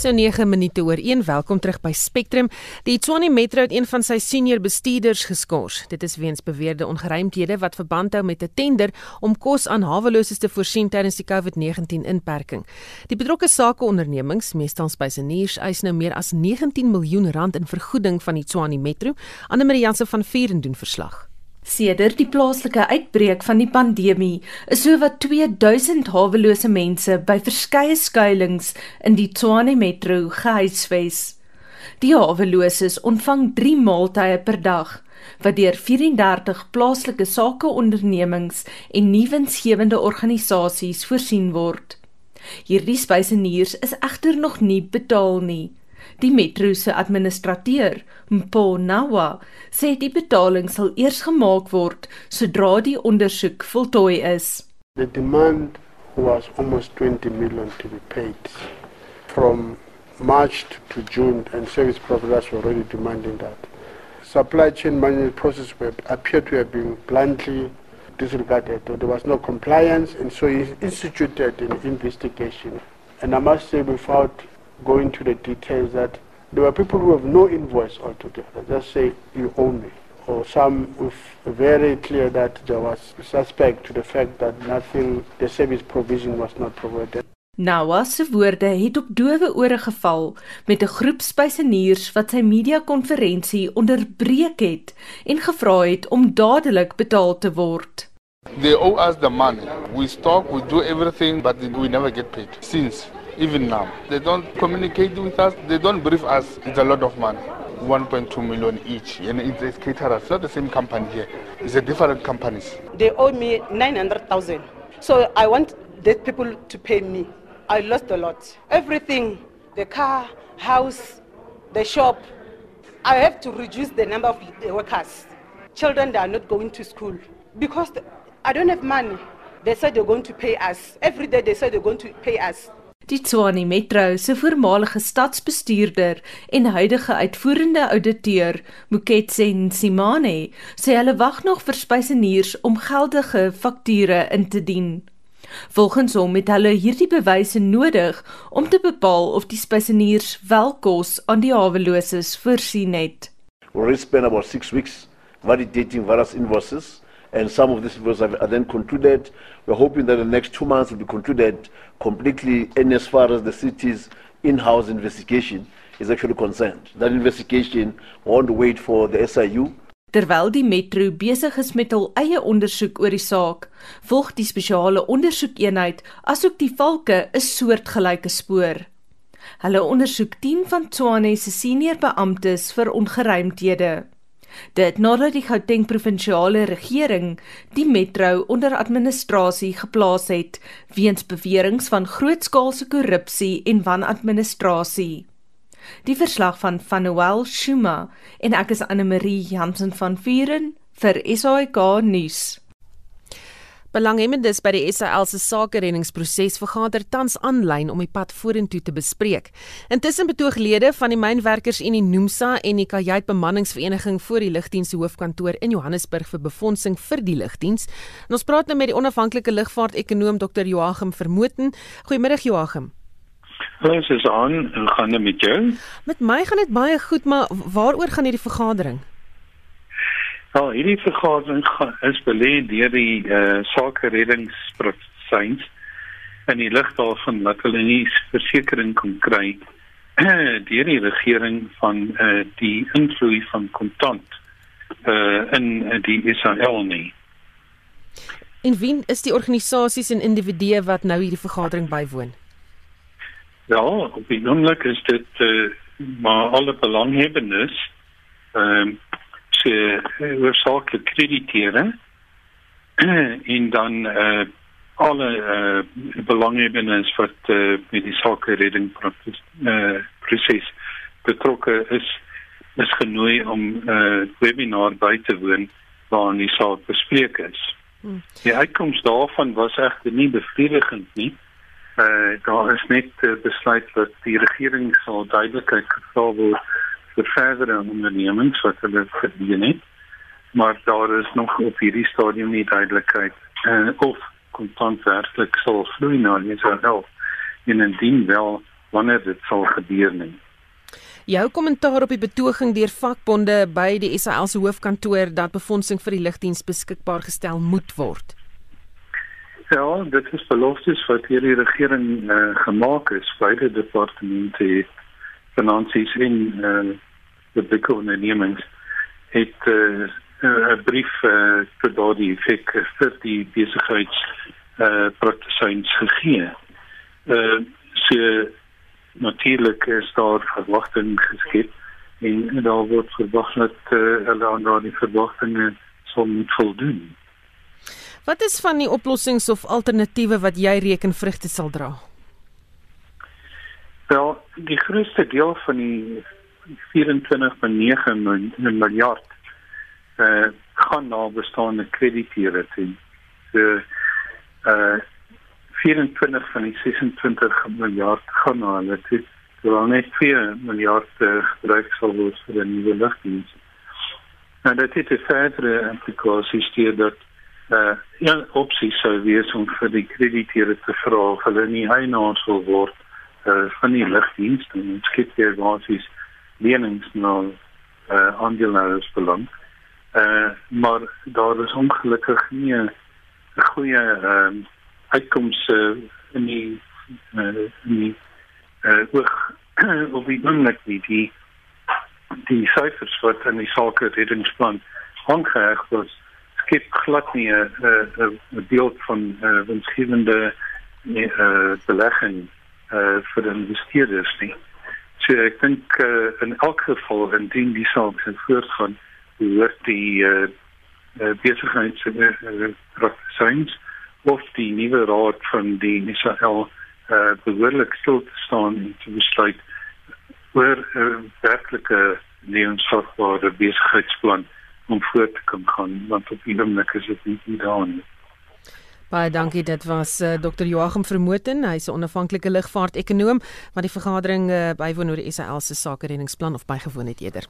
So 9 minute oor 1. Welkom terug by Spectrum. Die Tshwane Metro het een van sy senior bestuurders geskort. Dit is weens beweerde ongeruimthede wat verband hou met 'n tender om kos aan haweloses te voorsien tydens die COVID-19 inperking. Die betrokke sakeondernemings, meestal spyseniers, eis nou meer as 19 miljoen rand in vergoeding van die Tshwane Metro. Anne Marie Jansen van Vieren doen verslag. Sedert die plaaslike uitbreek van die pandemie, is sowat 2000 hawelose mense by verskeie skuilings in die Tshwane Metro gehuisves. Die haweloses ontvang 3 maaltye per dag wat deur 34 plaaslike sakeondernemings en nuwensgewende organisasies voorsien word. Hierdie spyseniers is egter nog nie betaal nie. Die metro se administrateur, Mpo Nawa, sê die betaling sal eers gemaak word sodra die ondersoek voltooi is. The demand was almost 20 million to be paid from March to June and service providers were already demanding that. Supply chain management process were, appeared to have been bluntly disregarded. There was no compliance and so he instituted an investigation. And I must say without go into the details that there were people who have no invoice altogether. Just say you owe me. Or some with very clear that there was suspect to the fact that nothing, the service provision was not provided. Nawa se woorde het op dowe ore geval met 'n groep spyseniers wat sy media-konferensie onderbreek het en gevra het om dadelik betaal te word. They owe us the money. We stock, we do everything, but we never get paid since. Even now. They don't communicate with us, they don't brief us. It's a lot of money. 1.2 million each, and it's a caterer. It's not the same company here. It's a different companies. They owe me 900,000. So I want these people to pay me. I lost a lot. Everything, the car, house, the shop. I have to reduce the number of workers. Children that are not going to school because I don't have money. They said they're going to pay us. Every day they said they're going to pay us. Die Tshwane Metro se voormalige stadsbestuurder en huidige uitvoerende ouditeur, Moketse Nsimane, sê hulle wag nog vir spyseniers om geldige fakture in te dien. Volgens hom het hulle hierdie bewyse nodig om te bepaal of die spyseniers wel kos aan die haweloses voorsien het. We spent about 6 weeks validating various invoices and some of these invoices are then concluded. We're hoping that the next two months will be concluded completely and as far as the city's in-house investigation is actually concerned. That investigation won't wait for the SIU. Terwyl die metro besig is met hul eie ondersoek oor die saak, volg die spesiale ondersoekeenheid asook die valke 'n soortgelyke spoor. Hulle ondersoek 10 van Tshwane se senior beamptes vir ongeruimthede. Dit nadat die Gauteng provinsiale regering die metro onder administrasie geplaas het weens beweringe van grootskaalse korrupsie en wanadministrasie. Die verslag van Vanuel Shuma en ek is Anne Marie Jansen van Vuren vir SAK nuus. Belanghebbendes by die SAL se sakereddingsproses vergader tans aanlyn om die pad vorentoe te bespreek. Intussen betoog lede van die mynwerkers en die Nomsa en die Kajuit bemanningsvereniging voor die lugdiens se hoofkantoor in Johannesburg vir befondsing vir die lugdiens. Ons praat nou met die onafhanklike lugvaart-ekonoom Dr. Joachim Vermoten. Goeiemiddag Joachim. Hallo Susan, hoe gaan dit met jou? Met my gaan dit baie goed, maar waaroor gaan hierdie vergadering? Ja, hierdie vergadering is belê deur die eh uh, sake reddingsproses in die lig daarvan dat hulle nie versekerings kon kry deur die regering van eh uh, die invloed van kontant eh uh, in uh, die Israel nie. En wie is die organisasies en individue wat nou hierdie vergadering bywoon? Ja, op die oomblik is dit eh uh, maar alle belanghebbendes ehm um, se uh, oorsake krediteure en dan uh, alle uh, belanghebbendes wat uh, met die sake redding proses uh, proses betrokke is is genooi om 'n uh, webinar by te woon waarin die saak bespreek is. Hmm. Die uitkoms daarvan was egter nie bevredigend nie. Uh, daar is net uh, besluit dat die regering sal duidelikheid gevra word vir verdere ondernemings wat hulle verdien het. Maar daar is nog op hierdie stadium nie duidelikheid uh, of kontant werklik sal vloei na Israel en indien wel wanneer dit sal gebeur nie. Jou kommentaar op die betoging deur vakbonde by die SAL se hoofkantoor dat befondsing vir die lugdiens beskikbaar gestel moet word. Ja, dit is beloftes wat hier die regering uh, gemaak is. Beide departemente het finansies en uh, die bekoornemings het uh, 'n brief uh, vir daardie effek vir die besigheids uh, praktisyns gegee. Uh, so natuurlik is daar verwagting geskep en daar word verwag dat uh, hulle aan daardie verwagtinge sal moet voldoen. Wat is van die oplossings of alternatiewe wat jy reken vrugte sal dra? Wel, die grootste deel van die 24.9 miljard eh uh, gaan na bestaande krediteure toe. So eh uh, 24 van die 26 miljard gaan na hulle toe. Terwyl net 2 miljard uh, gebruik sal word vir 'n nuwe lugdiens. En dit het verdere implikasie stuur dat uh ja opsie sou wees om vir die krediteure te vra of hulle nie eienaars wil word uh van die lugdienste en skep hier basies lenings na uh aandeelhouers belang. Uh maar daar is ongelukkig nie 'n goeie ehm uh, uitkomste in die uh, in die uh oog of die oomblik die die die syfers wat in die sake reddingsplan aangeheg was skep glad nie 'n 'n beeld van uh, winsgewende uh, belegging uh, vir investeerders nie. So ek dink uh, in elk geval indien die saak se voortgaan hoort die uh, uh, besigheids uh, praktisyns of die nuwe raad van die NSL uh, behoorlik stil te staan en te besluit oor 'n uh, werklike lewensvaartbare besigheidsplan om voort te kan gaan want op die oomblik is dit nie daar nie. Baie dankie dit was uh, Dr Joachim Vermoten hy's 'n onafhanklike lugvaart-ekonoom wat die vergadering uh, bywoon oor die SAL se sake reddingsplan of bygewoon het eerder.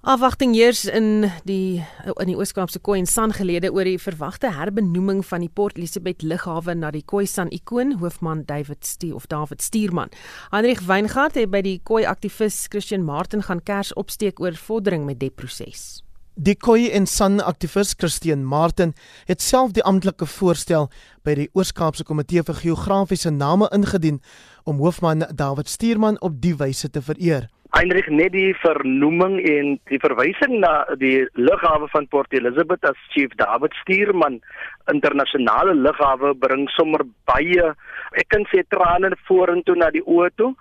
Afwagting heers in die in die Oos-Kaapse Khoi en San gelede oor die verwagte herbenoeming van die Port Elizabeth lughawe na die Khoi San ikoon hoofman David Stuur of David Stuurman. Heinrich Weingart het by die Khoi aktivis Christian Martin gaan kers opsteek oor vordering met die proses. Die Koi en San aktivis Christian Martin het self die amptelike voorstel by die Oos-Kaapse Komitee vir Geografiese Name ingedien om hoofman David Stuurman op die wyse te vereer. Heinrich net die vernoeming en die verwysing na die lughawe van Port Elizabeth as Chief David Stuurman internasionale lughawe bring sommer baie ek kan sê trane vorentoe na die oë toe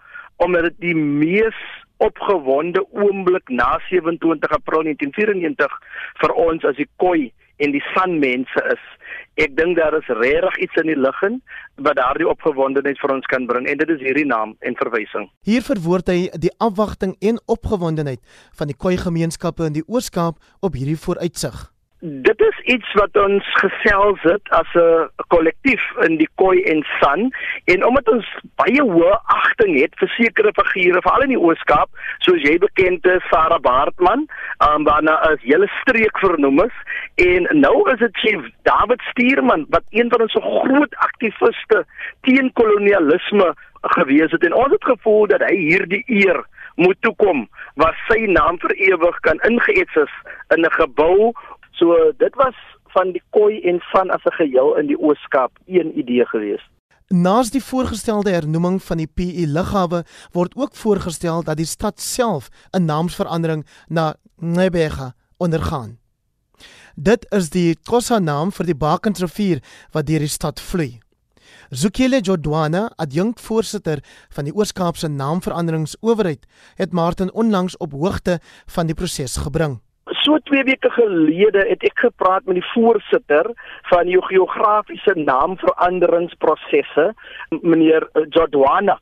omdat dit die mees opgewonde oomblik na 27 April 1994 vir ons as die koi en die sanmense is. Ek dink daar is regtig iets in die lig in wat daardie opgewondenheid vir ons kan bring en dit is hierdie naam en verwysing. Hier verwoord hy die afwagting en opgewondenheid van die koi gemeenskappe in die Oos-Kaap op hierdie vooruitsig dit is iets wat ons gesels het as 'n kollektief in die Koi en San. En omdat ons baie hoë agting het vir sekere figure veral in die Ooskaap soos jy bekend is Sarah Baartman um, waarna as hele streek vernoem is. En nou is dit Chief David Stuurman wat een van ons groot aktiviste teen kolonialisme gewees het. En ons het gevoel dat hy hierdie eer moet toekom waar sy naam vir ewig kan ingeets is in 'n gebou So dit was van die Koi en van as 'n geheel in die Ooskaap een idee gewees. Naas die voorgestelde hernoeming van die PE lughawe word ook voorgestel dat die stad self 'n naamsverandering na Nebega ondergaan. Dit is die Xhosa naam vir die Bakensrivier wat deur die stad vloei. Zukile Jodwana, adjunkvoorsitter van die Ooskaapse Naamveranderingsowerheid, het Martin onlangs op hoogte van die proses gebring so 2 weke gelede het ek gepraat met die voorsitter van die geografiese naamveranderingsprosesse, meneer Jodwana.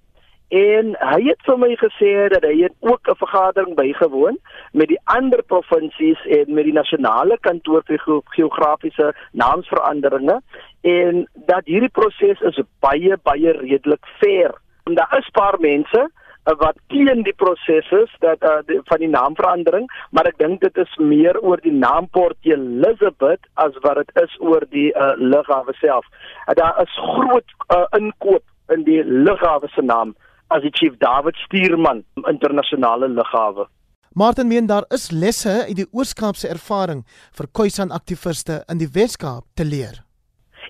En hy het vir my gesê dat hy het ook 'n vergadering bygewoon met die ander provinsies en met die nasionale kantoor vir geografiese naamsveranderinge en dat hierdie proses is baie baie redelik fair. En daar is paar mense wat teen die proses is dat uh, die, van die naamverandering, maar ek dink dit is meer oor die naam Port Elizabeth as wat dit is oor die uh, lughawe self. Uh, daar is groot uh, inkoop in die lughawe se naam as die Chief David Stuurman internasionale lughawe. Martin meen daar is lesse uit die Oos-Kaapse ervaring vir Khoisan aktiviste in die Wes-Kaap te leer.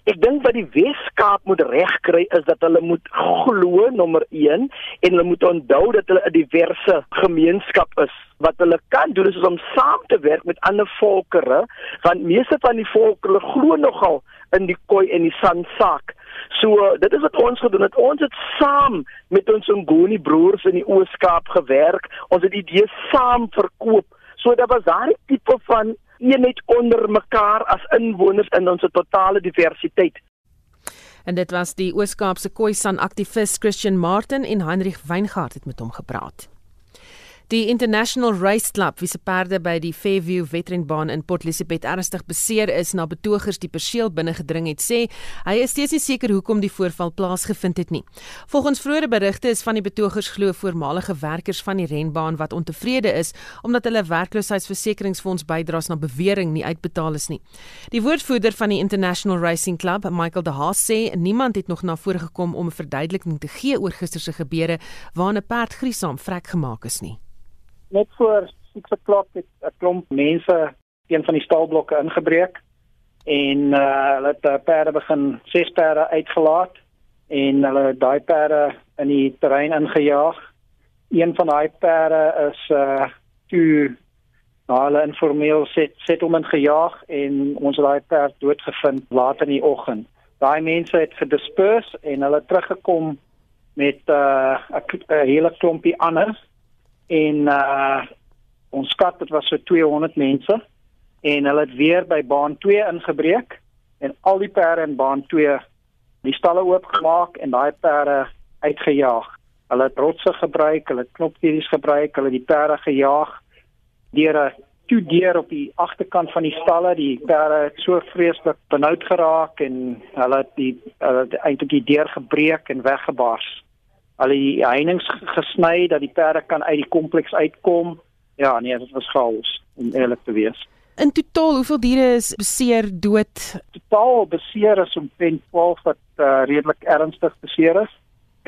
Ek dink wat die Weskaap moet regkry is dat hulle moet glo nommer 1 en hulle moet onthou dat hulle 'n diverse gemeenskap is. Wat hulle kan doen is om saam te werk met ander volkere, want meeste van die volkere glo nogal in die koi en die san saak. So dit is wat ons gedoen het. Ons het saam met ons Ngoni broers in die Ooskaap gewerk. Ons het idees saam verkoop. So dit was daai tipe van eenheid onder mekaar as inwoners in ons totale diversiteit. En dit was die Oos-Kaapse Khoisan aktivis Christian Martin en Heinrich Weingart het met hom gepraat. Die International Race Club, wie se perde by die Fairview Wetrenbaan in Port Elizabeth ernstig beseer is na betogers die perseel binne gedring het, sê hy is steeds nie seker hoekom die voorval plaasgevind het nie. Volgens vroeëre berigte is van die betogers glo voormalige werkers van die renbaan wat ontevrede is omdat hulle werkloosheidsversekeringsfonds bydraes na bewering nie uitbetaal is nie. Die woordvoerder van die International Racing Club, Michael De Haas, sê niemand het nog na vore gekom om 'n verduideliking te gee oor gister se gebeure waarin 'n perd griesaam vrek gemaak is nie net voor 6 o'clock het 'n klomp mense een van die stalblokke ingebreek en uh, hulle het uh, perde begin ses perde uitgelaat en hulle daai perde in die terrein ingejaag. Een van daai perde is uh toe na hulle informeel set settlement gejaag en ons het daai perd doodgevind later in die oggend. Daai mense het gedisperse en hulle teruggekom met uh 'n hele klompie ander en uh ons skat dit was so 200 mense en hulle het weer by baan 2 ingebreek en al die perde in baan 2 die stalle oopgemaak en daai perde uitgejaag. Hulle het rotse gebruik, hulle het knopkies gebruik, hulle die perde gejaag deur 'n toe deur op die agterkant van die stalle. Die perde het so vreeslik benoud geraak en hulle het die hulle het eintlik die deur gebreek en weggebars al die heininge gesny dat die perde kan uit die kompleks uitkom. Ja, nee, dit was chaos om eerlik te wees. In totaal, hoeveel diere is beseer, dood? Totaal beseer is omtrent 12 wat uh, redelik ernstig beseer is.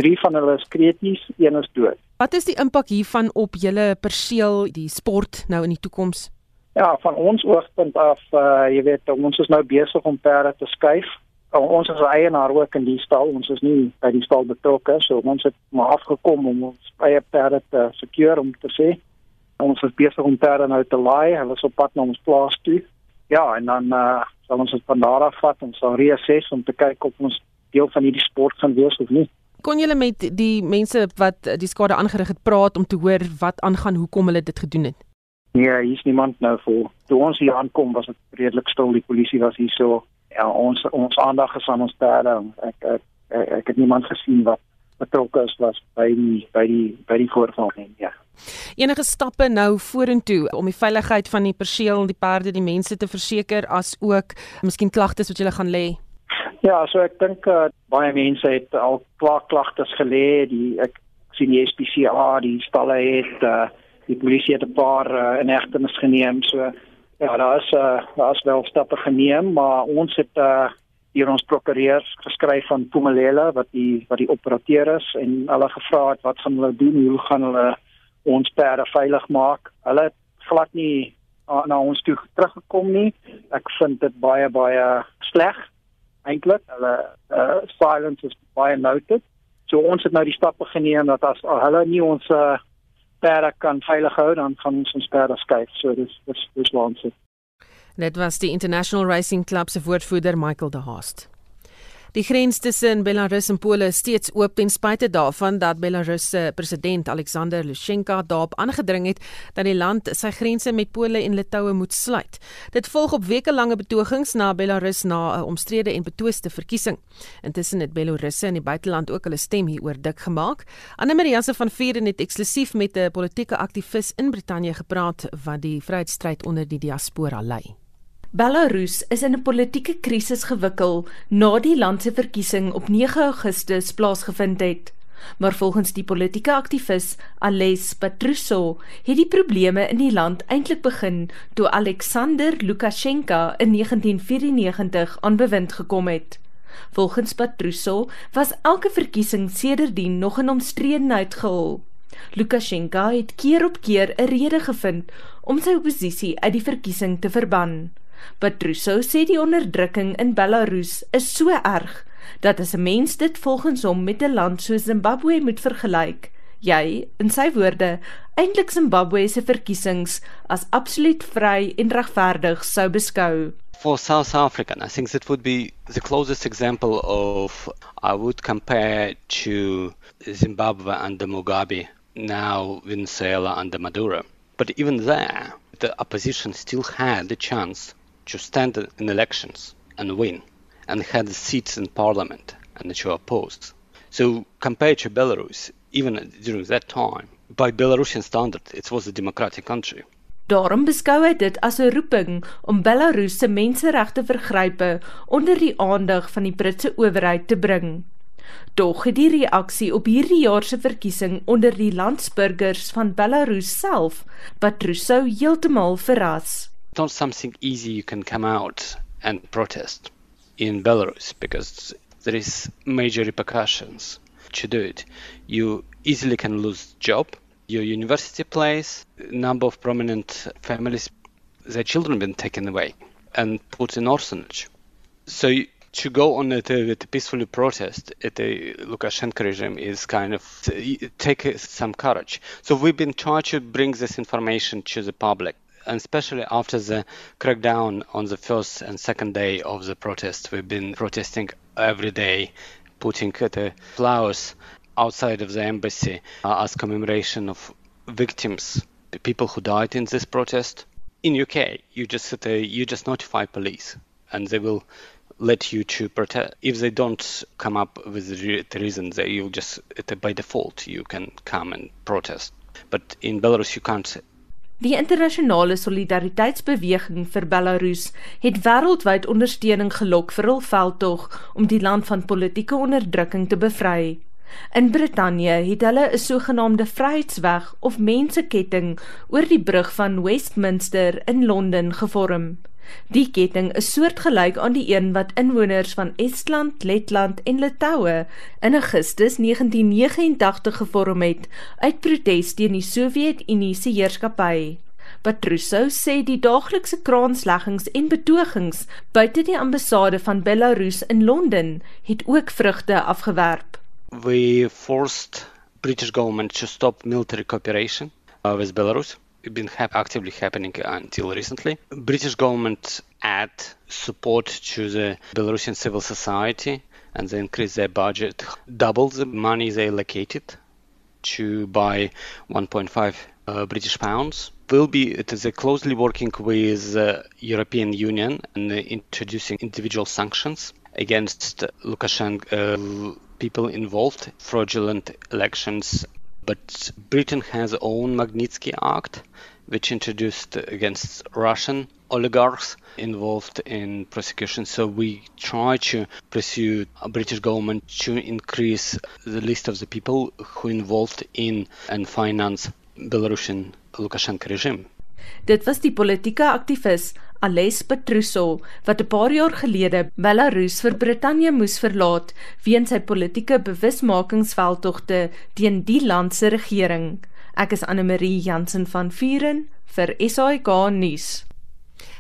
3 van hulle is krities, een is dood. Wat is die impak hiervan op julle perseel, die sport nou in die toekoms? Ja, van ons oogpunt af, uh, jy weet, ons is nou besig om perde te skuif ons is eienaar ook in die stal. Ons is nie by die stal betrokke, so ons het maar afgekom om ons eie perde te secure om te sê ons is besig om perde nou te laai. Hulle is op pad na ons plaas toe. Ja, en dan uh, sal ons dit van daar af vat en sal reassess om te kyk of ons deel van hierdie sport gaan wees of nie. Kon julle met die mense wat die skade aangerig het praat om te hoor wat aangaan, hoekom hulle dit gedoen het? Nee, hier's niemand nou vir. Toe ons hier aankom, was dit redelik stil. Die polisie was hier so ja, ons ons aandag is aan ons perde. Ek ek ek, ek het niemand gesien wat betrokke is was by die by die by die voorval nie. Ja. Enige stappe nou vorentoe om die veiligheid van die perseel, die perde, die mense te verseker as ook miskien klagtes wat jy gaan lê. Ja, so ek dink uh, baie mense het al klaar klagtes gelê. Die ek sien die SPCA, die stalle het uh, die polisie het 'n paar uh, inhegtenis geneem. So Ja, daar is uh daar is wel stappe geneem, maar ons het uh hier ons prokureurs geskryf van Pumalele wat die wat die operateur is en hulle gevra het wat gaan hulle doen? Hoe gaan hulle ons perde veilig maak? Hulle het glad nie na ons toe teruggekom nie. Ek vind dit baie baie sleg eintlik. Hulle uh silence is baie noted. So ons het nou die stappe geneem dat as hulle nie ons uh perde kan veilig hou dan gaan ons ons perde skuif. So dis dis dis waansin. Dit was die International Racing Club se woordvoerder Michael De Haast. Die grens tussen Belarus en Pole is steeds oop ten spyte daarvan dat Belarus se president Alexander Lukasjenko daarop aangedring het dat die land sy grense met Pole en Litouwe moet sluit. Dit volg op wekelange betogings na Belarus na 'n omstrede en betwiste verkiesing. Intussen het Belarusse in die buiteland ook hulle stem hieroor dik gemaak. Anne Marie Jansen van Vieren het eksklusief met 'n politieke aktivis in Brittanje gepraat wat die vryheidsstryd onder die diaspora lei. Belarus is in 'n politieke krisis gewikkel na die land se verkiesing op 9 Augustus plaasgevind het. Maar volgens die politieke aktivis Ales Patruso het die probleme in die land eintlik begin toe Alexander Lukasjenko in 1994 aan bewind gekom het. Volgens Patruso was elke verkiesing sedertdien nog in omstredenheid gehul. Lukasjenko het keer op keer 'n rede gevind om sy oppositie uit die verkiesing te verban. Patruso sê die onderdrukking in Belarus is so erg dat as 'n mens dit volgens hom met 'n land soos Zimbabwe moet vergelyk, jy, in sy woorde, eintlik Zimbabwe se verkiesings as absoluut vry en regverdig sou beskou. For South Africa, I think that would be the closest example of I would compare to Zimbabwe under Mugabe, now Venezuela under Maduro. But even there, the opposition still had the chance to stand in elections and win, and had seats in parliament and to oppose. So compared to Belarus, even during that time, by Belarusian standard, it was a democratic country. Daarom beskou hy dit as 'n roeping om Belarus se menseregte vergrype onder die aandag van die Britse owerheid te bring. Tog het die reaksie op hierdie jaar se verkiesing onder die landsburgers van Belarus self Patruso heeltemal verras. It's not something easy you can come out and protest in Belarus because there is major repercussions to do it. You easily can lose job, your university place, number of prominent families, their children have been taken away and put in orphanage. So to go on a uh, with peacefully protest at the Lukashenko regime is kind of take some courage. So we've been trying to bring this information to the public. And especially after the crackdown on the first and second day of the protest, we've been protesting every day, putting the flowers outside of the embassy uh, as commemoration of victims, the people who died in this protest. In UK, you just uh, you just notify police, and they will let you to protest. If they don't come up with the reason, they you just by default you can come and protest. But in Belarus, you can't Die internasionale solidariteitsbeweging vir Belarus het wêreldwyd ondersteuning gelok vir hul veldtog om die land van politieke onderdrukking te bevry. In Brittanje het hulle 'n sogenaamde Vryheidsweg of menseketting oor die brug van Westminster in Londen gevorm. Die ketting is soortgelyk aan die een wat inwoners van Estland, Letland en Litouwe in Augustus 1989 gevorm het uit protes teen die Sowjetunie se heerskappy. Patruso sê die daaglikse kraansleggings en betogings buite die ambassade van Belarus in Londen het ook vrugte afgewerp. We forced British government to stop military cooperation uh, with Belarus. Been actively happening until recently. British government add support to the Belarusian civil society and they increase their budget, double the money they allocated to buy 1.5 uh, British pounds. Will be it is closely working with the European Union and introducing individual sanctions against Lukashenko. Uh, people involved fraudulent elections but Britain has own Magnitsky Act which introduced against Russian oligarchs involved in prosecution. So we try to pursue a British government to increase the list of the people who involved in and finance Belarusian Lukashenko regime. Dit was die politieke aktivis Ales Petruso wat 'n paar jaar gelede Belarus vir Brittanje moes verlaat weens sy politieke bewusmakingsveldtogte teen die land se regering. Ek is Anne Marie Jansen van Vuren vir SAK nuus.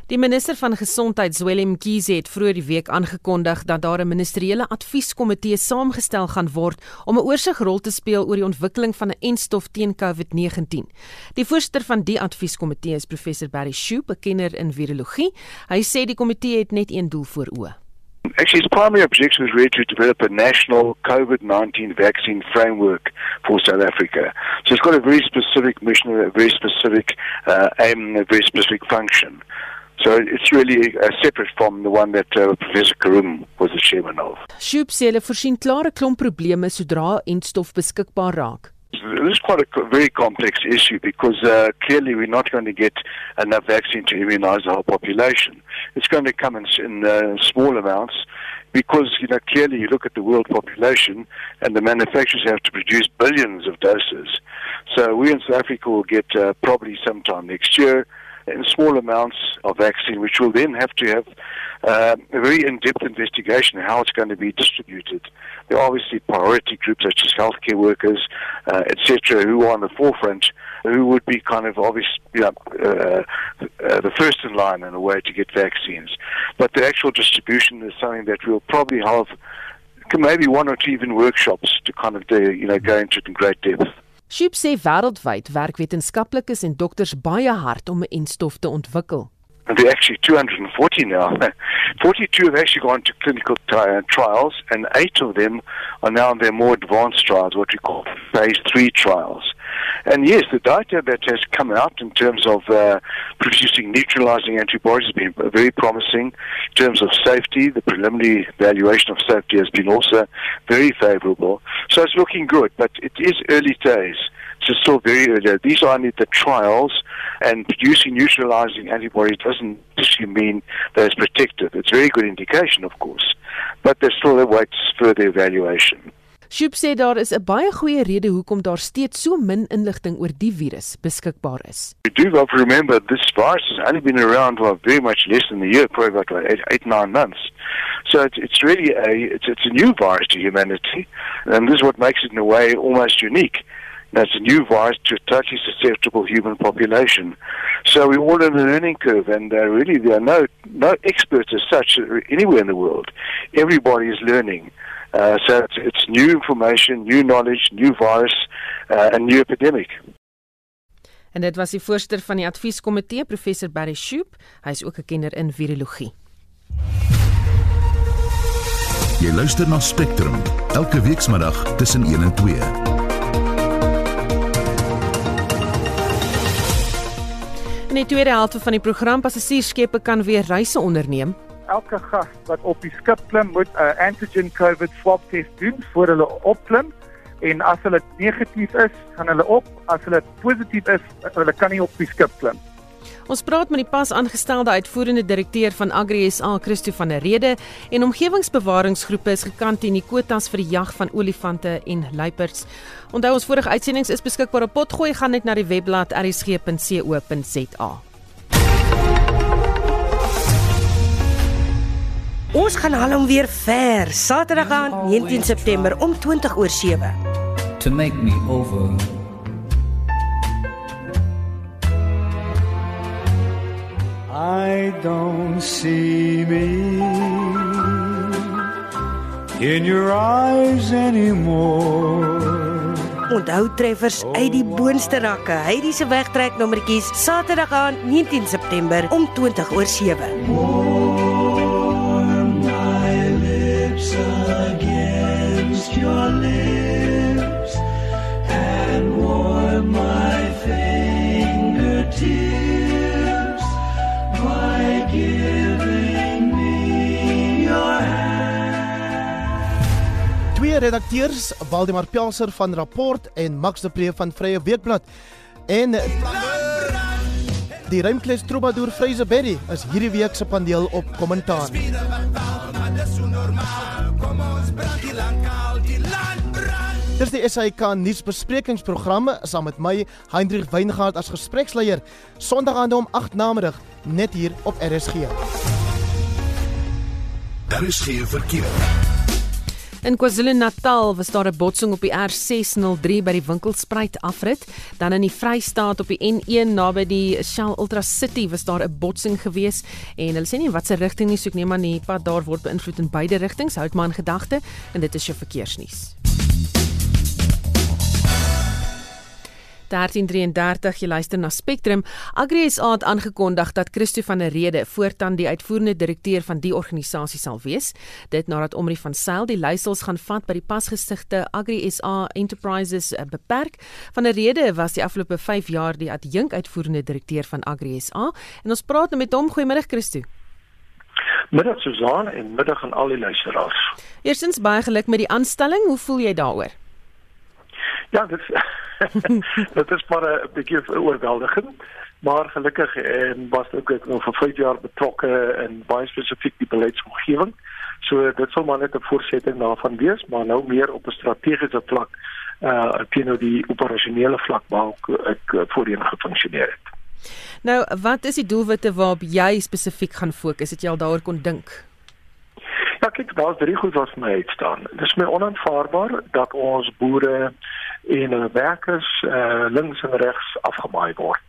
Die minister van Gesondheid, Zwelin Mkhize, het vroeër die week aangekondig dat daar 'n ministeriële advieskomitee saamgestel gaan word om 'n oorsigrol te speel oor die ontwikkeling van 'n enstof teen COVID-19. Die voorsitter van die advieskomitee is professor Barry Shoop, 'n kenner in virologie. Hy sê die komitee het net een doel voor oë. Actually, its primary objective is really to develop a national COVID 19 vaccine framework for South Africa. So it's got a very specific mission, a very specific uh, aim, a very specific function. So it's really uh, separate from the one that uh, Professor Karum was the chairman of. Shoop sê hulle voorsien klare klomp probleme sodra entstof beskikbaar raak. This is quite a very complex issue because uh, clearly we're not going to get enough vaccine to immunize the whole population. It's going to come in, in uh, small amounts because you know clearly you look at the world population and the manufacturers have to produce billions of doses. So we in South Africa will get uh, probably sometime next year in small amounts of vaccine, which will then have to have uh, a very in-depth investigation how it's going to be distributed. There are obviously priority groups such as healthcare workers, uh, etc., who are on the forefront, who would be kind of obvious, you know, uh, uh, the first in line in a way to get vaccines. But the actual distribution is something that we'll probably have maybe one or two even workshops to kind of do, you know, go into it in great depth. Shoop sê wêreldwyd werk wetenskaplikes en dokters baie hard om 'n enstof te ontwikkel. And there are actually 240 now. 42 have actually gone to clinical t- trials, and eight of them are now in their more advanced trials, what we call phase three trials. And yes, the data that has come out in terms of uh, producing neutralizing antibodies has been very promising. In terms of safety, the preliminary evaluation of safety has been also very favorable. So it's looking good, but it is early days. So it's still very early. These are only the trials, and producing neutralizing antibodies doesn't necessarily mean that it's protective. It's a very good indication, of course, but there's still awaits further evaluation. Shoop sê daar is 'n baie goeie rede hoekom daar steeds so min inligting oor die virus beskikbaar is. We do have to remember this virus has only been around for very much less than a year, probably about like eight, eight nine months. So it's, it's really a it's, it's a new virus to humanity, and this is what makes it in a way almost unique. That's a new virus to a totally susceptible human population. So we're all in a learning curve, and uh, really there are no no experts as such anywhere in the world. Everybody is learning. Uh, so it's, it's new information, new knowledge, new virus, uh, and new epidemic. En dit was die voorsteur van die advieskomitee, professor Barry Shoop. Hy is ook 'n kenner in virologie. Jy luister na Spectrum elke weekmiddag tussen 1 en 2. In die tweede helfte van die program passasiersskepe kan weer reise onderneem. Elke gas wat op die skip klim, moet 'n uh, antigen COVID swab test doen voor hulle opklim en as hulle negatief is, gaan hulle op. As hulle positief is, hulle kan nie op die skip klim. Ons praat met die pas aangestelde uitvoerende direkteur van Agri SA, Christo van der Rede, en omgewingsbewaringsgroepe is gekant teen die kwotas vir die jag van olifante en luiperds. Onthou ons vorige uitsendings is beskikbaar op potgooi gaan net na die webblad rsg.co.za. Ons gaan haal hom weer ver, Saterdag aan 19 September om 20 oor 7. To make me over. I don't see me in your eyes anymore. Onthou treffers uit die boonste rakke. Heidi se wegtrek nommertjies Saterdag aan 19 September om 20 oor 7. Warm redakteurs, Waldemar Pelser van Rapport en Max de Pre van Vrye Weekblad. En die Ruimkles Troubadour Fraser Berry is hierdie week se paneel op kommentaar. Dis die SAK nuusbesprekingsprogramme saam met my Hendrik Weingart as gespreksleier Sondagaande om 8 namiddag net hier op RSG. Daar is geen verkeer. In KwaZulu-Natal was daar 'n botsing op die R603 by die Winkelspruit afrit. Dan in die Vrystaat op die N1 naby die Shell Ultra City was daar 'n botsing gewees en hulle sê nie wat se rigting nie, so ek neem aan die pad daar word beïnvloed in beide rigtings. Houd maar in gedagte en dit is jou verkeersnuus. 1333 jy luister na Spectrum. Agri SA het aangekondig dat Christo van der Rede voortaan die uitvoerende direkteur van die organisasie sal wees. Dit nadat Omri van Sail die leiersels gaan vat by die pasgestigte Agri SA Enterprises eh, beperk. Van der Rede was die afgelope 5 jaar die adjunk uitvoerende direkteur van Agri SA en ons praat nou met hom. Goeiemôre Christo. Middag Susan en middag aan al die luisteraars. Eerstens baie geluk met die aanstelling. Hoe voel jy daaroor? Ja, dit dit is maar 'n bietjie oorweldigend, maar gelukkig en was ook ek nog vir 5 jaar betrokke in baie spesifiek die beleidsomgewing. So dit sal maar net 'n voortsetting daarvan wees, maar nou meer op 'n strategiese vlak uh teenoor die operasionele vlak waar ek, ek voorheen gefunksioneer het. Nou, wat is die doelwitte waarop jy spesifiek gaan fokus? Het jy al daaroor kon dink? Ja, kyk, daar's drie goed wat vir my uitstaan. Dit is my onaanvaarbaar dat ons boere en hulle werkers uh, links en regs afgemaai word.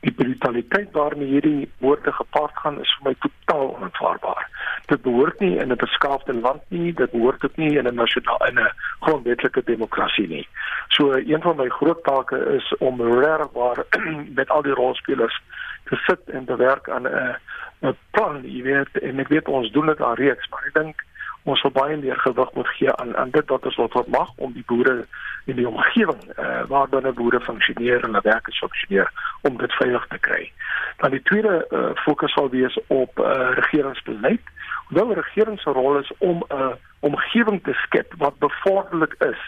Die brutaliteit waarmee hierdie woorde gepaard gaan is vir my totaal onaanvaarbaar. Dit behoort nie in 'n beskaafde land nie, dit behoort ook nie in 'n nasionale in 'n grondwetlike demokrasie nie. So een van my groot take is om regwaar met al die rolspelers te sit en te werk aan 'n 'n plan, jy weet, en ek weet ons doen dit al reeds, maar ek dink ons sal baie meer gewig moet gee aan aan dit wat ons wat wat mag om die boere in die omgewing uh, waar binne boere funksioneer en hulle werkers funksioneer om dit veilig te kry. Dan die tweede uh, fokus sal wees op uh, regeringsbeleid. Hoewel regering se rol is om 'n uh, omgewing te skep wat bevorderlik is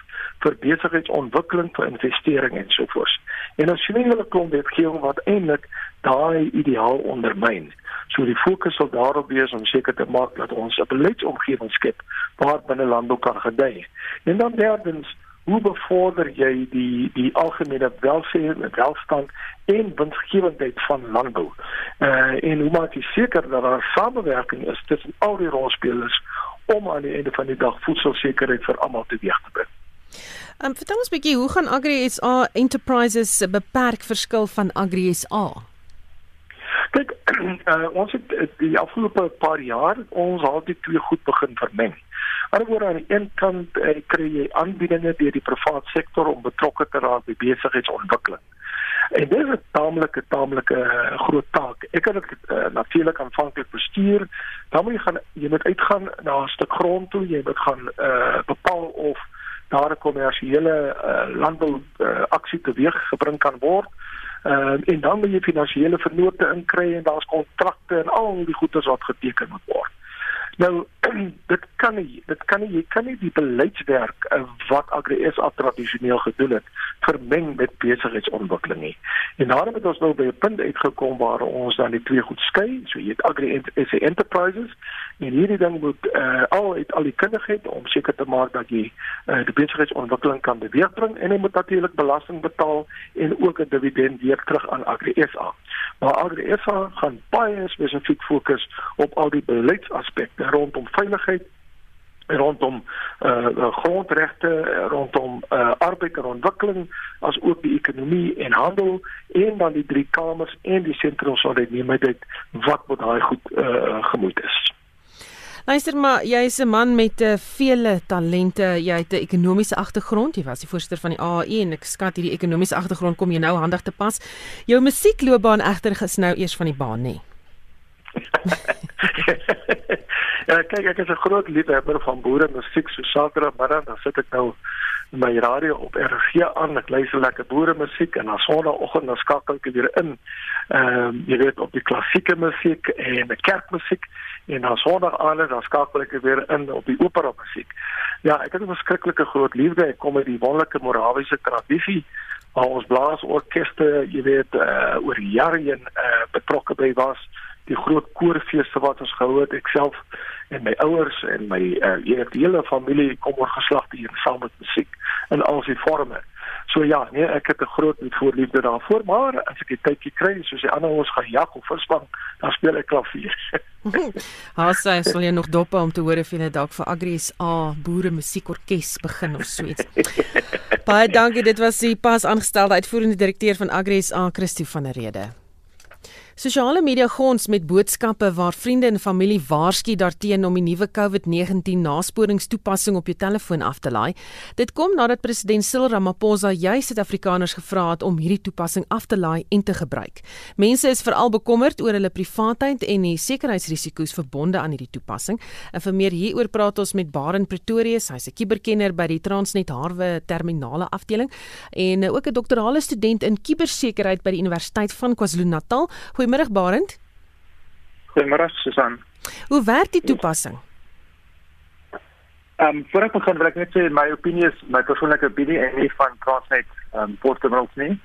vir besigheidsontwikkeling, vir investering en so voort. En ons sien 'n hele klomp wetgewing wat eintlik daai ideaal ondermyn. So die fokus sal daarop wees om seker te maak dat ons 'n beleidsomgewing skep waar binne landbou kan gedei. En dan derdens, hoe bevorder jy die die algemene welstand, welstand en winsgewendheid van landbou? Uh en hoe maak jy seker dat daar samewerking is tussen al die rolspelers om aan die einde van die dag voedselsekerheid vir almal teweeg te bring? Um, vertel ons 'n bietjie hoe gaan Agri SA Enterprises beperk verskil van Agri SA? Kyk, uh, ons het die afgelope paar jaar ons al die twee goed begin vermeng. Alhoewel aan die een kant uh, kry jy aanbiedinge deur die private sektor om betrokke te raak by besigheidsontwikkeling. En dit is 'n taamlike taamlike uh, groot taak. Ek het dit uh, natuurlik aanvanklik bestuur. Dan moet jy gaan jy moet uitgaan na 'n stuk grond toe, jy moet gaan uh, bepaal of daar 'n kommersiële uh, landbou uh, aksie teweeg gebring kan word. Uh, en dan moet jy finansiële vennote inkry en daar's kontrakte en al die goederes wat geteken moet word. Nou dit kan nie dit kan nie jy kan nie die beleidswerk uh, wat Agri SA tradisioneel gedoen het vermeng met besigheidsontwikkeling nie. En daarom het ons nou by 'n punt uitgekom waar ons dan die twee goed skei. So jy het Agri SA Enterprises en hierdie ding moet uh, al het al die kundigheid om seker te maak dat jy uh, die besigheidsontwikkeling kan beweegbring en jy moet natuurlik belasting betaal en ook 'n dividend weer terug aan Agri SA. Maar Agri SA gaan baie spesifiek fokus op al die beleidsaspekte rondom veiligheid rondom uh grondregte rondom uh arbeid en ontwikkeling as ook die ekonomie en handel en dan die drie kamers en die dit nie met dit wat met daai goed uh gemoed is. Luister maar, jy is 'n man met uh, vele talente. Jy het 'n ekonomiese agtergrond. Jy was die voorsitter van die AAE en ek skat hierdie ekonomiese agtergrond kom jy nou handig te pas. Jou musiekloopbaan egter is nou eers van die baan, nê? ja, kyk, ek is 'n groot liefhebber van boere musiek. So Saterdagmiddag dan sit ek nou my radio op RG aan. Ek luister lekker boere musiek en dan Sondagoggend dan skakel ek weer in. Ehm um, jy weet op die klassieke musiek en die kerkmusiek en dan Sondag aande dan skakel ek weer in op die opera musiek. Ja, ek het 'n verskriklike groot liefde. Ek kom uit die wonderlike Morawiese tradisie waar ons blaasorkeste, jy weet, uh, oor jare heen uh, betrokke by was die groot koorfeeste wat ons gehou het ek self en my ouers en my uh, hele familie kom oor geslagte hier saam met musiek in al sy forme. So ja, nee, ek het 'n groot voorliefde daarvoor, maar as ek die tydjie kry soos die ander ons gaan jak of visvang, dan speel ek klavier. Haas sy sal jy nog dop om te hoor of jy dalk vir Agri SA boere musiekorkes begin of so iets. Baie dankie, dit was die pas aangestelde uitvoerende direkteur van Agri SA, Christo van der Rede. Sosiale media gons met boodskappe waar vriende en familie waarsku daarteen om die nuwe COVID-19 nasporingstoepassing op jou telefoon af te laai. Dit kom nadat president Cyril Ramaphosa juis Suid-Afrikaners gevra het om hierdie toepassing af te laai en te gebruik. Mense is veral bekommerd oor hulle privaatheid en die sekuriteitsrisiko's verbonde aan hierdie toepassing. En vir meer hieroor praat ons met Baren Pretorius, hy's 'n kuberkenner by die Transnet Harwe terminale afdeling en ook 'n doktorale student in kubersekerheid by die Universiteit van KwaZulu-Natal. Goeiemôre Barend. Goeiemôre Susan. Hoe werk die toepassing? Ehm um, voor ek begin wil ek net sê my opinie is my persoonlike opinie en nie van Transnet ehm um, Porttermills nie.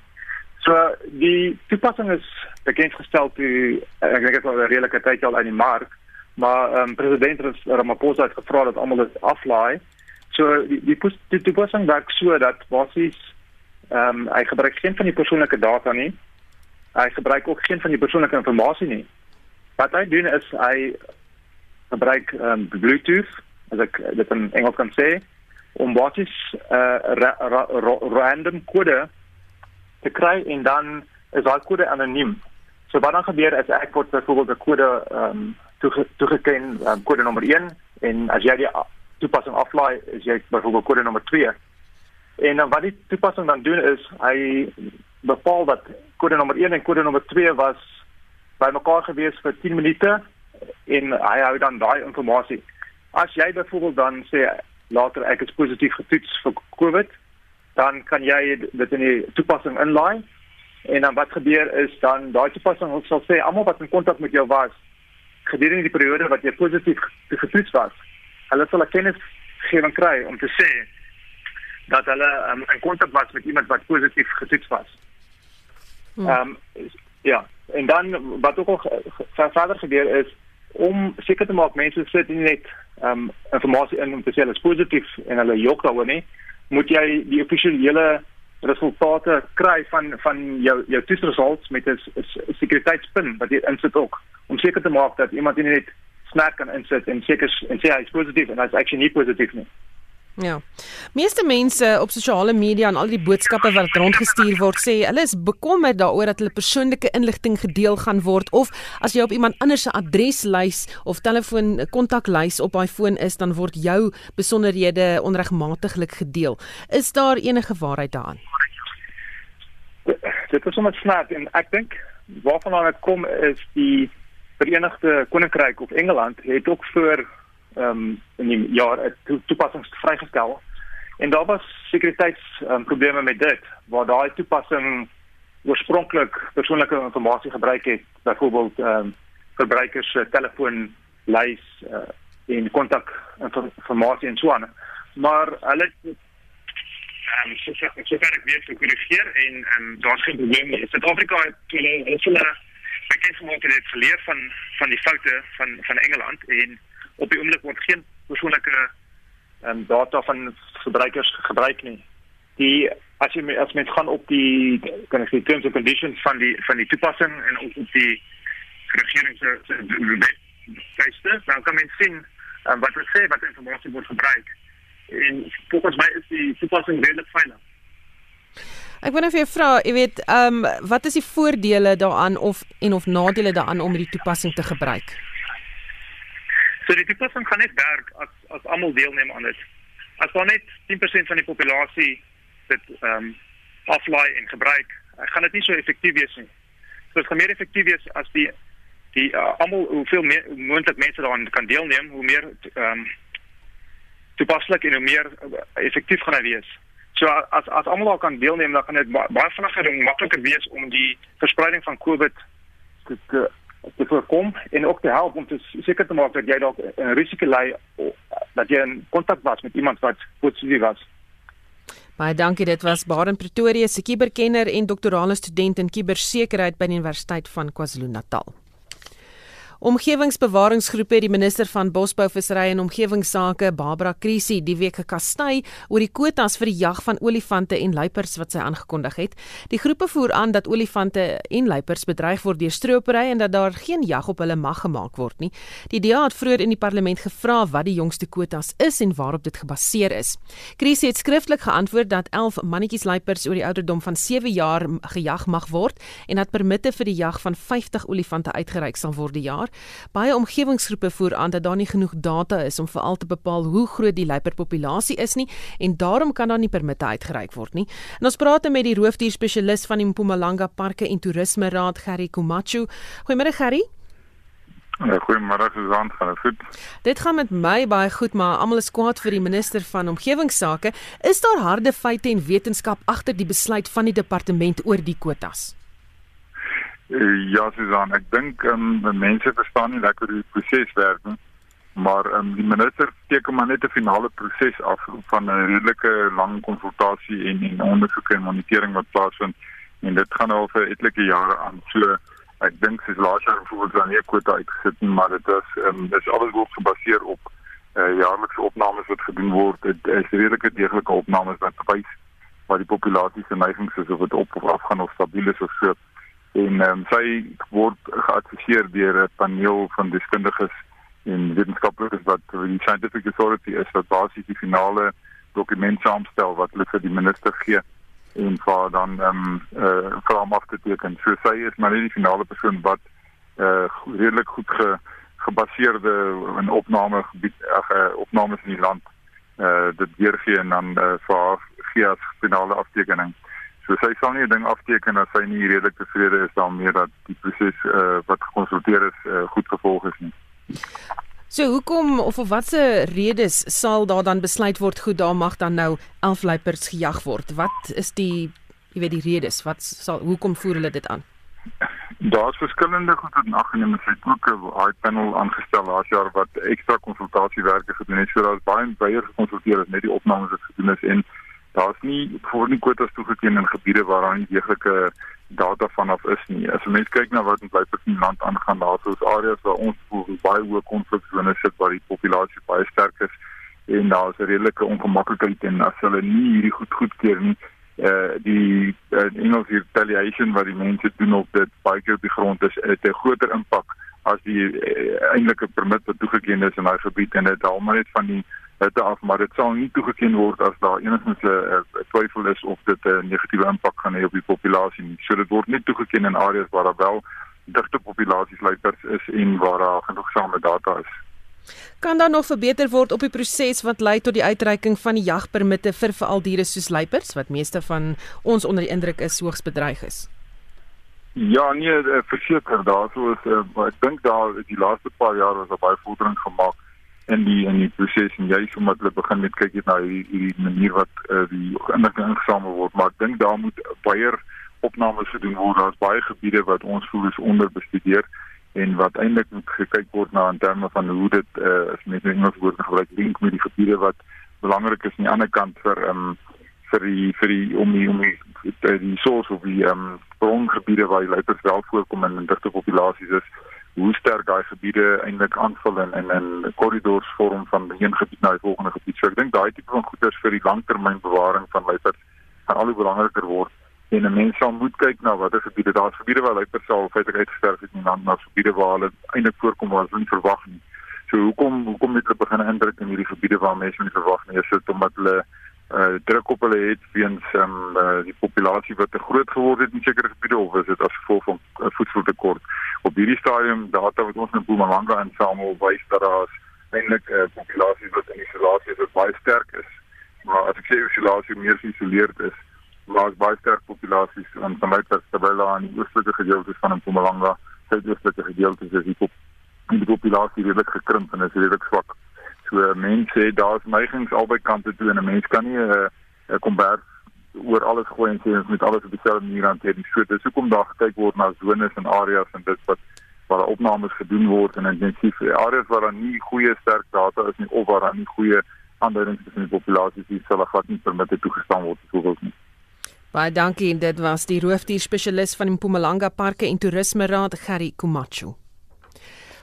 So die toepassing is bekend gestel toe ek dink dit was 'n redelike tyd al in die mark, maar ehm um, president Ramaphosa het gevra dat almal dit aflaai. So die die, die toepassing werk so dat basies ehm um, hy gebruik geen van die persoonlike data nie hy gebruik ook geen van die persoonlike inligting nie. Wat hy doen is hy gebruik um, Bluetooth, as ek dit in Engels kan sê, om basies 'n uh, ra ra ra random kode te kry en dan is daai kode anoniem. So wat dan gebeur is ek word byvoorbeeld 'n kode ehm um, toege, toegeken, um, kode nommer 1 en as jy die toepassing aflaai, is jy byvoorbeeld kode nommer 2. En dan wat die toepassing dan doen is hy bepaal dat kode nommer 1 en kode nommer 2 was bymekaar gewees vir 10 minute en hy hou dan daai inligting. As jy byvoorbeeld dan sê later ek is positief getoets vir COVID, dan kan jy dit in die toepassing inlaai. En dan wat gebeur is dan daai toepassing sal sê almal wat in kontak met jou was gedurende die periode wat jy positief getoets was, hulle sal 'n kennisgewing kry om te sê dat hulle um, in kontak was met iemand wat positief getoets was. Ehm um, ja, en dan wat ook al verder gebeur is om seker te maak mense sit nie net ehm um, inligting in om te sê hulle is positief en hulle jok daaroor nie, moet jy die offisiële resultate kry van van jou jou toetsresultate met 'n sekuriteitspin wat jy insit ook om seker te maak dat iemand nie net snaak kan insit en seker en sê hy is positief en hy's actually nie positief nie. Ja. Meeste mense op sosiale media en al die boodskappe wat rondgestuur word sê hulle is bekommerd daaroor dat hulle persoonlike inligting gedeel gaan word of as jy op iemand anders se adreslys of telefoon kontaklys op daai foon is dan word jou besonderhede onregmatiglik gedeel. Is daar enige waarheid daaraan? Dit is sommer snaak en ek dink waarvan dit kom is die Verenigde Koninkryk of Engeland het ook voor um, in die jaar 'n toepassing vrygestel. En daar was sekuriteitsprobleme um, met dit waar daai toepassing oorspronklik persoonlike inligting gebruik het, byvoorbeeld um, verbruikers se telefoonlys uh, en kontak inligting en so aan. Maar hulle ehm um, so so so ver ek weet gekorrigeer en ehm um, daar's geen probleem nie. Suid-Afrika het hulle hulle bekend gemaak het geleer van van die foute van van Engeland en op die oomblik word geen persoonlike um, data van verbruikers gebruik nie. Die as jy as mens gaan op die kan ek sê terms and conditions van die van die toepassing en ook op die regering se webwerf, dan kan mens sien um, wat hulle sê wat inligting word gebruik. En volgens my is die toepassing redelik veilig. Ek net vir jou vra, jy weet, ehm um, wat is die voordele daaraan of en of nadele daaraan om hierdie toepassing te gebruik? So die toepassing gaan net werk as as almal deelneem aan dit. As daar net 10% van die populasie dit ehm um, aflaai en gebruik, gaan dit nie so effektief wees nie. So dit gaan meer effektief wees as die die uh, almal hoeveel meer moontlik mense daaraan kan deelneem, hoe meer ehm um, toepaslik en hoe meer uh, effektief gaan hy wees. So as as almal kan deelneem, dan gaan dit baie vinniger en makliker wees om die verspreiding van COVID te, te te voorkom en ook te help om te seker te maak dat jy dalk 'n risiko lê dat jy in kontak was met iemand wat positief was. Baie dankie, dit was Baden Pretoria se kuberkenner en doktorale student in kubersekerheid by die Universiteit van KwaZulu-Natal. Omgewingsbewaringsgroepe het die minister van Bosbou, Visserry en Omgewingsake, Barbara Krisi, die week gekastei oor die kwotas vir die jag van olifante en luiperds wat sy aangekondig het. Die groepe voer aan dat olifante en luiperds bedreig word deur stropery en dat daar geen jag op hulle mag gemaak word nie. Die DA het vroeër in die parlement gevra wat die jongste kwotas is en waarop dit gebaseer is. Krisi het skriftelik geantwoord dat 11 mannetjies luiperds oor die ouderdom van 7 jaar gejag mag word en dat permitte vir die jag van 50 olifante uitgereik sal word die jaar jaar. Baie omgewingsgroepe voer aan dat daar nie genoeg data is om veral te bepaal hoe groot die luiperpopulasie is nie en daarom kan daar nie permitte uitgereik word nie. En ons praat met die roofdierspesialis van die Mpumalanga Parke en Toerisme Raad, Gerry Komachu. Goeiemôre Gerry. Ja, goeiemôre Susan, gaan dit goed? Dit gaan met my baie goed, maar almal is kwaad vir die minister van omgewingsake. Is daar harde feite en wetenskap agter die besluit van die departement oor die kwotas? Uh, ja, Susan, ek dink um, mense verstaan nie lekker hoe die proses werk nie. Maar um, die minister teken maar net 'n finale proses af van 'n redelike lang konsultasie en en ondersoek en monitering wat plaasvind en dit gaan al vir etlike jare aan. So ek dink dis laas jaar voorbeeld dan nie kwota uitgesit nie, maar dit is um, dis alles word gebaseer op uh, jaarlikse opnames wat gedoen word. Dit is redelike deeglike opnames wat wys wat die populasie se neigings is of dit op of af gaan of stabiel is of so en um, sy word geadviseer deur 'n paneel van deskundiges en wetenskaplikes wat die scientific authority is wat basies die finale dokument saamstel wat hulle vir die minister gee en vir dan ehm um, eh uh, vir hom af te teken. So sy is maar nie die finale persoon wat eh uh, redelik goed ge, gebaseerde in opname gebied ag uh, opnames in die land eh uh, dit weergee en dan eh uh, vir haar gee as finale aftekening. So sy sal nie 'n ding afteken as sy nie redelik tevrede is daarmee dat die proses uh, wat gekonsulteer is uh, goed gevolg is nie. So hoekom of of watse redes sal daar dan besluit word goed daar mag dan nou 11 luipers gejag word? Wat is die jy weet die redes? Wat sal hoekom voer hulle dit aan? Daar's verskillende goed wat nageneem is. Hy het ook 'n high panel aangestel laas jaar wat ekstra konsultasiewerke gedoen het. So daar's baie baie gekonsulteer as net die opnames wat gedoen is en daar's nie voor nie kwotas toegeken in gebiede waar daar nie deeglike data vanaf is nie. As 'n mens kyk na wat in die land aangaan, daar is areas waar ons baie hoë konfliksone sit waar die populasie baie sterk is en daar is 'n redelike ongemaklikheid en as hulle nie hierdie goed goedkeur nie, uh die uh, Engels retaliation wat die mense doen op dit baie keer op die grond is het 'n groter impak as die uh, eintlike permit wat toegeken is in daai gebied en dit haal maar net van die hitte af maar dit sal nie toegeken word as daar enigstens 'n twyfel is of dit 'n negatiewe impak gaan hê op die populasie nie. So dit word net toegeken in areas waar daar wel digte populasies luipers is en waar daar genoegsame data is. Kan daar nog verbeter word op die proses wat lei tot die uitreiking van die jagpermitte vir veral diere soos luipers wat meeste van ons onder die indruk is hoogs bedreig is? Ja, nee, eh, verseker daarso is uh, ek dink daar die laaste paar jaar was daar baie vordering gemaak in die in die proses en sê omdat hulle begin met kyk na hierdie manier wat uh, die inligting ingesamel word, maar ek dink daar moet baie opnames gedoen word. Daar's baie gebiede wat ons voel is onderbestudeer en wat eintlik moet gekyk word na in terme van hoe dit uh, as met Engels woord gebruik link met die gebiede wat belangrik is aan die ander kant vir um, vir die vir die om die om die die, die source of die um, brongebiede waar die luipers wel voorkom in digte populasies is hoe sterk daai gebiede eintlik aanvul en en in korridors vorm van een gebied na die volgende gebied. So ek dink daai tipe van goeders vir die langtermynbewaring van luipers gaan al hoe belangriker word en 'n mens sal moet kyk na watter gebiede daar is gebiede waar luipers al feitelik uitgesterf het in land maar gebiede waar hulle eintlik voorkom waar hulle nie verwag nie. So hoekom hoekom net hulle begin indruk in hierdie gebiede waar mense nie verwag nie is dit omdat hulle uh druk op hulle het weens um, uh, die populasie wat te groot geword het in sekere gebiede of is dit as gevolg van uh, voedseltekort. Op hierdie stadium data wat ons in Mpumalanga insamel wys dat daar eintlik 'n uh, populasie wat in isolasie is wat baie sterk is. Maar as ek sê isolasie meer geïsoleerd is, maar baie sterk populasies in Samaita, Stabela en die oostelike gedeeltes van Mpumalanga, suidoostelike gedeeltes is die, pop die populasie redelik gekrimp en is redelik swak. So mense sê daar's neigings albei kante toe en 'n mens kan nie 'n uh, uh, kombers oor alles gooi en sê ons moet alles op dieselfde manier hanteer nie. So dis hoekom daar gekyk word na zones en areas en dit wat waar opnames gedoen word en intensief areas waar daar nie goeie sterk data is nie of waar daar nie goeie aanduidings is in die populasie is, sal glad nie permitte toegestaan word byvoorbeeld nie. Baie dankie. Dit was die roofdier spesialis van die Mpumalanga Parke en Toerisme Raad, Gerry Kumacho.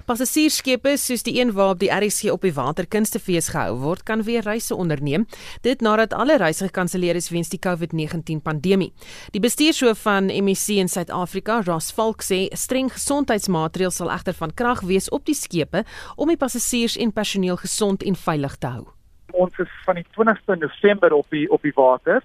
Passasiersskepe soos die een waarop die RSG op die waterkunstefees gehou word, kan weer reise onderneem. Dit nadat alle reise gekanselleer is weens die COVID-19 pandemie. Die bestuurshoof van MSC in Suid-Afrika, Ross Falk sê streng gesondheidsmaatreëls sal egter van krag wees op die skepe om die passasiers en personeel gesond en veilig te hou. Ons is van die 20ste November op die op die water.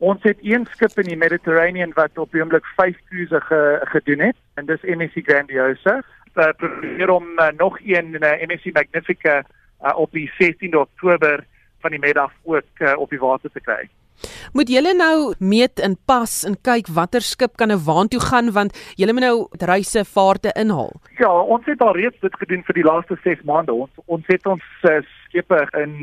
Ons het een skip in die Mediterranean wat op die oomblik 5 cruise ge, gedoen het en dis MSC Grandiosa uh, probeer om uh, nog een uh, MSC Magnifica uh, op die 16de Oktober van die middag ook uh, op die water te kry. Moet julle nou meet en pas en kyk watter skip kan nou waartoe gaan want julle moet nou reise vaarte inhaal. Ja, ons het al reeds dit gedoen vir die laaste 6 maande. Ons ons het ons uh, skepe in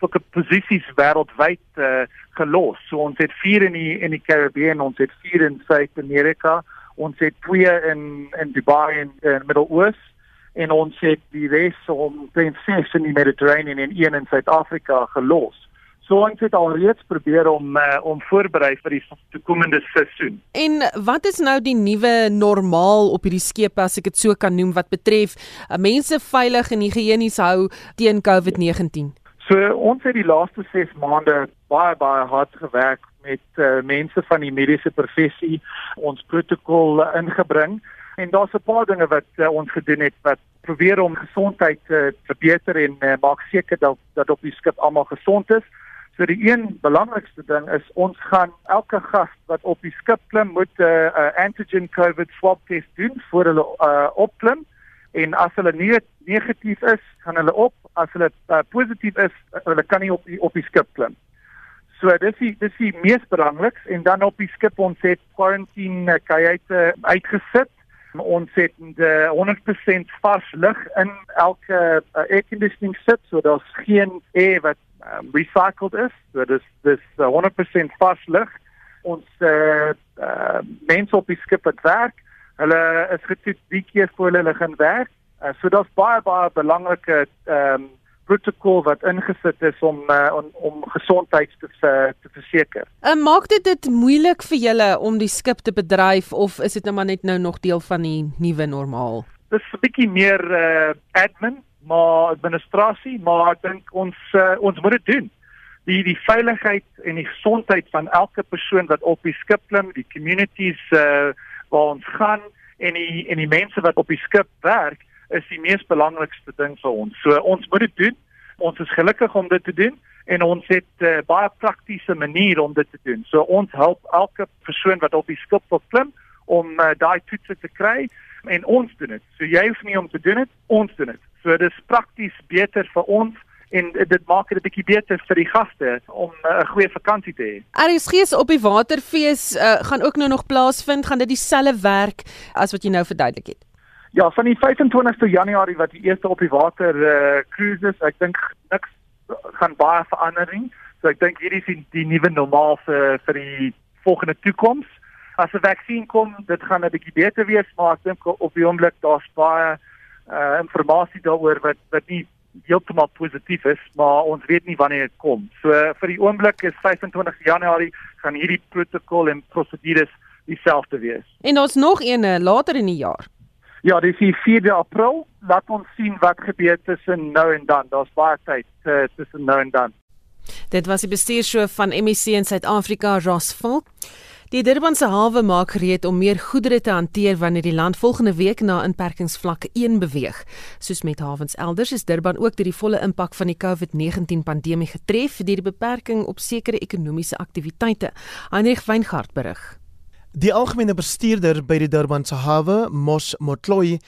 sulke posisies wêreldwyd uh, gelos. So ons het 4 in die in die Karibië, ons het 4 in Suid-Amerika, ons het twee in in Dubai en in Midde-Oos en ons het die res om 6 in die Mediterranean en een in Suid-Afrika gelos. So ons het al reeds probeer om uh, om voorberei vir die toekomende seisoen. En wat is nou die nuwe normaal op hierdie skepe as ek dit so kan noem wat betref uh, mense veilig en higiënies hou teen COVID-19? So ons het die laaste 6 maande baie baie hard gewerk met uh, mense van die mediese professie ons protokol uh, ingebring en daar's 'n paar dinge wat uh, ons gedoen het wat probeer om gesondheid uh, verbeter en uh, maak seker dat dat op die skip almal gesond is. So die een belangrikste ding is ons gaan elke gas wat op die skip klim moet 'n uh, uh, antigen COVID swab test doen voor hulle uh, opklim en as hulle nie negatief is, gaan hulle op. As hulle uh, positief is, hulle kan nie op die, op die skip klim. So dis die dis die mees belangriks en dan op die skip ons het quarantine kajuite uitgesit. Ons het uh, 100% vars lug in elke uh, air conditioning sit, so daar's geen air wat um, recycled is. So dis dis uh, 100% vars lug. Ons uh, uh, mense op die skip wat werk, hulle is getoets drie keer voor hulle gaan werk. Uh, so daar's baie baie belangrike ehm um, protokol wat ingesit is om uh, om, om gesondheid te te verseker. En maak dit dit moeilik vir julle om die skip te bedryf of is dit nou maar net nou nog deel van die nuwe normaal? Dis 'n bietjie meer uh, admin, maar administrasie, maar ek dink ons uh, ons moet dit doen. Die die veiligheid en die gesondheid van elke persoon wat op die skip klim, die communities uh, waar ons gaan en die en die mense wat op die skip werk is die mees belangrikste ding vir ons. So ons moet dit doen. Ons is gelukkig om dit te doen en ons het uh, baie praktiese maniere om dit te doen. So ons help elke persoon wat op die skip wil klim om uh, daai toetse te kry en ons doen dit. So jy hoef nie om te doen dit, ons doen dit. So dit is prakties beter vir ons en dit maak dit 'n bietjie beter vir die gaste om 'n uh, goeie vakansie te hê. RSG se op die waterfees uh, gaan ook nou nog plaasvind, gaan dit dieselfde werk as wat jy nou verduidelik het. Ja, van die 25ste Januarie wat die eerste op die water uh, cruises, ek dink niks gaan baie verander nie. So ek dink hierdie is die, die nuwe normaal vir vir die volgende toekoms. As 'n vaksin kom, dit gaan 'n bietjie beter wees, maar ek dink op die oomblik daar's baie uh inligting daaroor wat wat nie heeltemal positief is, maar ons weet nie wanneer dit kom. So vir die oomblik is 25 Januarie gaan hierdie protokol en prosedures dieselfde wees. En daar's nog een uh, later in die jaar. Ja, dis die 4de April. Laat ons sien wat gebeur tussen nou en dan. Daar's baie tyd uh, tussen nou en dan. Dit was die bestuurshoof van MEC in Suid-Afrika, Ross Volk. Die Durbanse hawe maak gereed om meer goedere te hanteer wanneer die land volgende week na inperkingsvlak 1 beweeg. Soos met hawens elders is Durban ook deur die volle impak van die COVID-19 pandemie getref deur die beperking op sekere ekonomiese aktiwiteite. Heinrich Weingart berig. Die algemene bestuurder by die Durbanse hawe, Mos Motloi,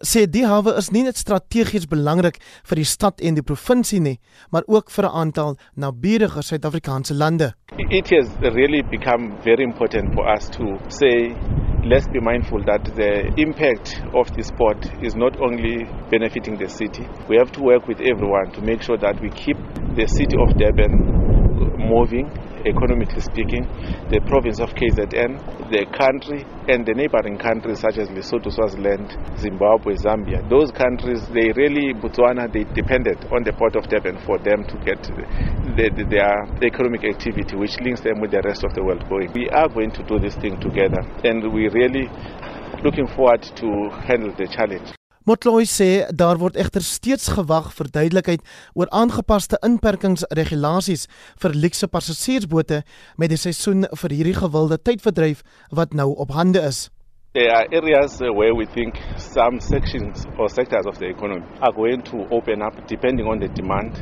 sê die hawe is nie net strategies belangrik vir die stad en die provinsie nie, maar ook vir 'n aantal naburige Suid-Afrikaanse lande. It has really become very important for us to say let's be mindful that the impact of the sport is not only benefiting the city. We have to work with everyone to make sure that we keep the city of Durban moving economically speaking, the province of KZN, the country, and the neighboring countries such as Lesotho, Swaziland, Zimbabwe, Zambia. Those countries, they really, Botswana, they depended on the port of Durban for them to get the, the, their economic activity, which links them with the rest of the world going. We are going to do this thing together, and we really looking forward to handle the challenge. Motloi sê daar word egter steeds gewag vir duidelikheid oor aangepaste inperkingsregulasies vir luukse passasiersbote met die seisoen vir hierdie gewilde tydverdryf wat nou op hande is. There are areas uh, where we think some sections or sectors of the economy are going to open up depending on the demand.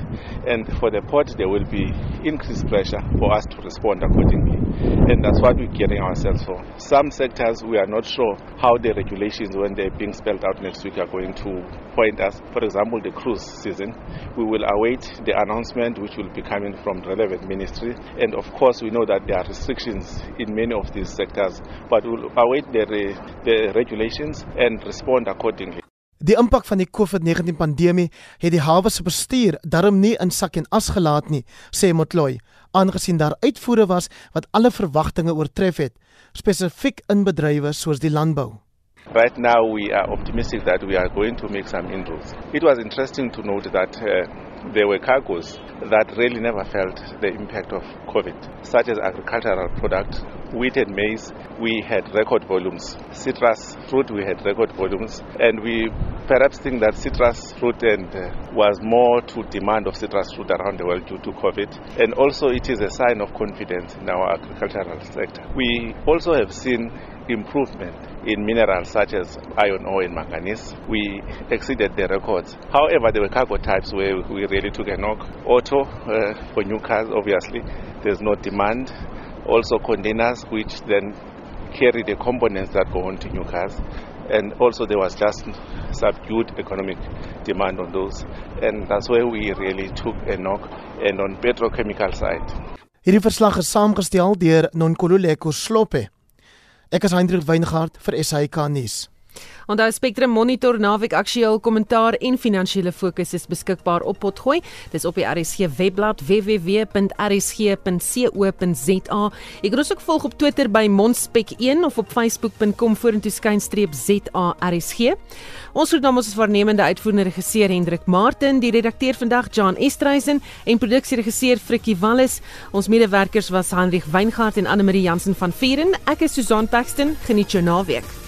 And for the port, there will be increased pressure for us to respond accordingly. And that's what we're gearing ourselves for. Some sectors, we are not sure how the regulations, when they're being spelled out next week, are going to point us. For example, the cruise season. We will await the announcement which will be coming from the relevant ministry. And of course, we know that there are restrictions in many of these sectors, but we'll await the the regulations and respond accordingly. Die impak van die COVID-19 pandemie het die hawe se bestuur darm nie in sak en as gelaat nie, sê Motloi, aangesien daar uitvoere was wat alle verwagtinge oortref het, spesifiek in bedrywe soos die landbou. Right now, we are optimistic that we are going to make some inroads. It was interesting to note that uh, there were cargoes that really never felt the impact of COVID, such as agricultural products, wheat and maize. We had record volumes. Citrus fruit, we had record volumes. And we perhaps think that citrus fruit and uh, was more to demand of citrus fruit around the world due to COVID. And also it is a sign of confidence in our agricultural sector. We also have seen improvement in minerals such as iron ore and manganese. We exceeded the records. However, there were cargo types where we really took a knock. Auto uh, for new cars, obviously, there's no demand. Also containers, which then carry the components that go on to new cars. And also there was just subdued economic demand on those. And that's where we really took a knock. And on petrochemical side, Hierdie verslag is saamgestel deur Nonkululeko Sloppe. Ek is Hendrik Weingart vir SAK nuus. Onthou Spectrum Monitor naweek aktueel kommentaar en finansiële fokus is beskikbaar op Potgooi. Dis op die RSG webblad www.rsg.co.za. Jy kan ons ook volg op Twitter by Monspek1 of op facebook.com vorentoe skynstreep ZARSG. Ons groet namens ons waarnemende uitvoerende regisseur Hendrik Martin, die redakteur vandag Jan Estreisen en produksieregisseur Frikkie Wallis. Ons medewerkers was Hendrik Weingart en Anne Marie Jansen van Vieren. Ek is Susan Paxton. Geniet jou naweek.